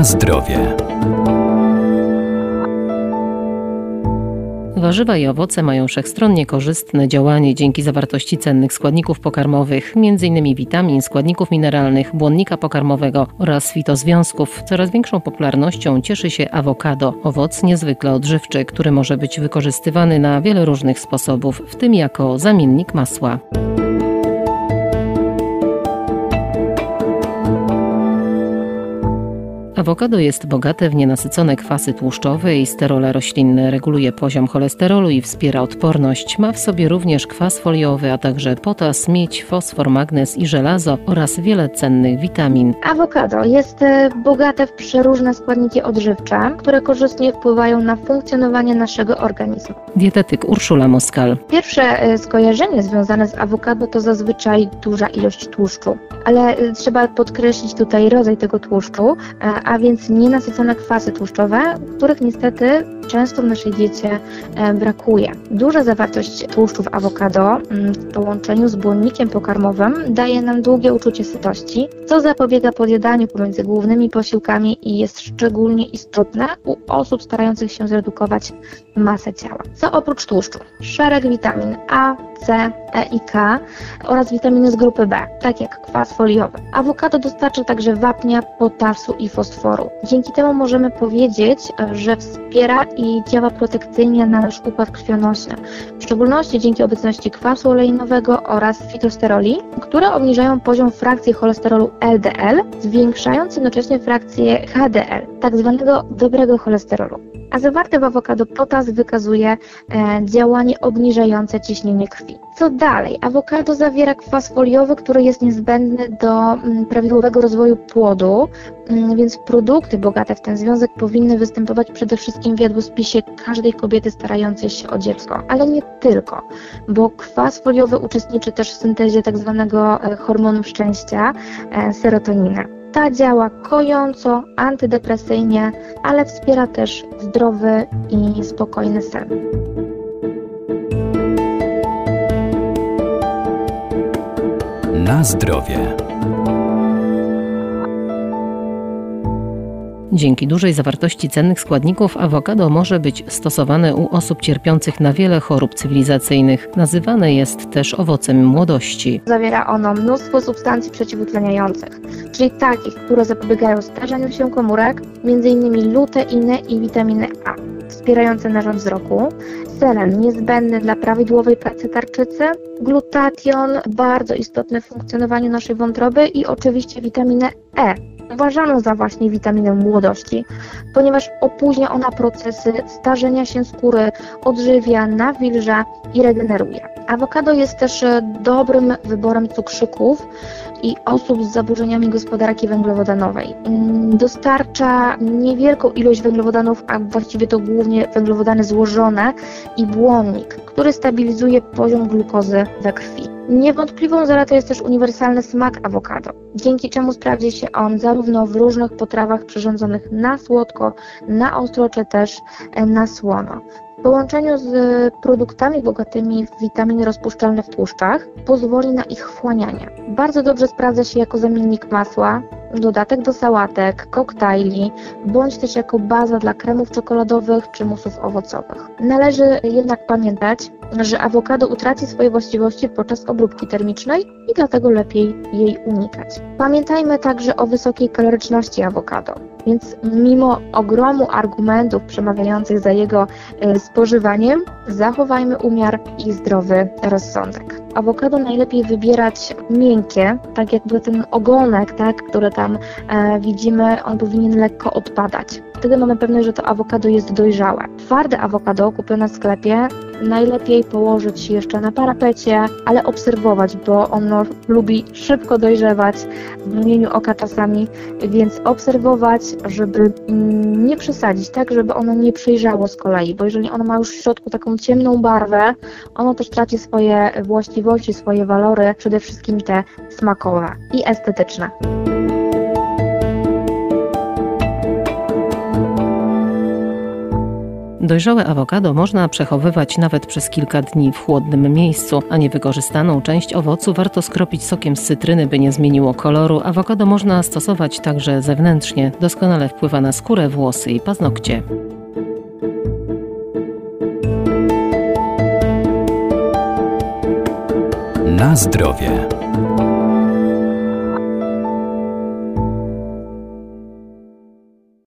Na zdrowie. Warzywa i owoce mają wszechstronnie korzystne działanie dzięki zawartości cennych składników pokarmowych, m.in. witamin, składników mineralnych, błonnika pokarmowego oraz fitozwiązków. Coraz większą popularnością cieszy się awokado, owoc niezwykle odżywczy, który może być wykorzystywany na wiele różnych sposobów, w tym jako zamiennik masła. Awokado jest bogate w nienasycone kwasy tłuszczowe i sterole roślinne, reguluje poziom cholesterolu i wspiera odporność. Ma w sobie również kwas foliowy, a także potas, miedź, fosfor, magnez i żelazo oraz wiele cennych witamin. Awokado jest e, bogate w przeróżne składniki odżywcze, które korzystnie wpływają na funkcjonowanie naszego organizmu. Dietetyk Urszula Moskal. Pierwsze e, skojarzenie związane z awokado to zazwyczaj duża ilość tłuszczu, ale e, trzeba podkreślić tutaj rodzaj tego tłuszczu, a więc nienasycone kwasy tłuszczowe, których niestety często w naszej diecie e, brakuje. Duża zawartość tłuszczu w awokado mm, w połączeniu z błonnikiem pokarmowym daje nam długie uczucie sytości, co zapobiega podjadaniu pomiędzy głównymi posiłkami i jest szczególnie istotne u osób starających się zredukować masę ciała. Co oprócz tłuszczu? Szereg witamin A, C, E i K oraz witaminy z grupy B, tak jak kwas foliowy. Awokado dostarcza także wapnia, potasu i fosforu. Dzięki temu możemy powiedzieć, że wspiera i działa protekcyjnie na nasz układ krwionośny, w szczególności dzięki obecności kwasu olejnowego oraz fitosteroli, które obniżają poziom frakcji cholesterolu LDL, zwiększając jednocześnie frakcję HDL, tak zwanego dobrego cholesterolu a zawarty w awokado potas wykazuje e, działanie obniżające ciśnienie krwi. Co dalej? Awokado zawiera kwas foliowy, który jest niezbędny do mm, prawidłowego rozwoju płodu, mm, więc produkty bogate w ten związek powinny występować przede wszystkim w jadłospisie każdej kobiety starającej się o dziecko, ale nie tylko, bo kwas foliowy uczestniczy też w syntezie tzw. Tak hormonu szczęścia, e, serotoniny. Ta działa kojąco, antydepresyjnie, ale wspiera też zdrowy i spokojny sen. Na zdrowie. Dzięki dużej zawartości cennych składników awokado może być stosowane u osób cierpiących na wiele chorób cywilizacyjnych. Nazywane jest też owocem młodości. Zawiera ono mnóstwo substancji przeciwutleniających, czyli takich, które zapobiegają starzeniu się komórek, m.in. luteiny i witaminy A, wspierające narząd wzroku, selen niezbędny dla prawidłowej pracy tarczycy, glutation bardzo istotny w funkcjonowaniu naszej wątroby i oczywiście witaminę E, uważano za właśnie witaminę młodości, ponieważ opóźnia ona procesy starzenia się skóry, odżywia, nawilża i regeneruje. Awokado jest też e, dobrym wyborem cukrzyków i osób z zaburzeniami gospodarki węglowodanowej. Mm, dostarcza niewielką ilość węglowodanów, a właściwie to głównie węglowodany złożone i błonnik, który stabilizuje poziom glukozy we krwi. Niewątpliwą zaletą jest też uniwersalny smak awokado, dzięki czemu sprawdzi się on zarówno w różnych potrawach przyrządzonych na słodko, na ostro czy też e, na słono. W połączeniu z produktami bogatymi w witaminy rozpuszczalne w tłuszczach pozwoli na ich wchłanianie. Bardzo dobrze sprawdza się jako zamiennik masła, dodatek do sałatek, koktajli, bądź też jako baza dla kremów czekoladowych czy musów owocowych. Należy jednak pamiętać, że awokado utraci swoje właściwości podczas obróbki termicznej i dlatego lepiej jej unikać. Pamiętajmy także o wysokiej kaloryczności awokado, więc mimo ogromu argumentów przemawiających za jego e, spożywaniem, zachowajmy umiar i zdrowy rozsądek. Awokado najlepiej wybierać miękkie, tak jakby ten ogonek, tak, który tam e, widzimy, on powinien lekko odpadać. Wtedy mamy pewność, że to awokado jest dojrzałe. Twarde awokado kupione w sklepie najlepiej położyć jeszcze na parapecie, ale obserwować, bo ono lubi szybko dojrzewać w mgnieniu oka czasami, więc obserwować, żeby mm, nie przesadzić, tak, żeby ono nie przejrzało z kolei, bo jeżeli ono ma już w środku taką ciemną barwę, ono też traci swoje właściwości, swoje walory, przede wszystkim te smakowe i estetyczne. Dojrzałe awokado można przechowywać nawet przez kilka dni w chłodnym miejscu, a niewykorzystaną część owocu warto skropić sokiem z cytryny, by nie zmieniło koloru. Awokado można stosować także zewnętrznie. Doskonale wpływa na skórę, włosy i paznokcie. Na zdrowie.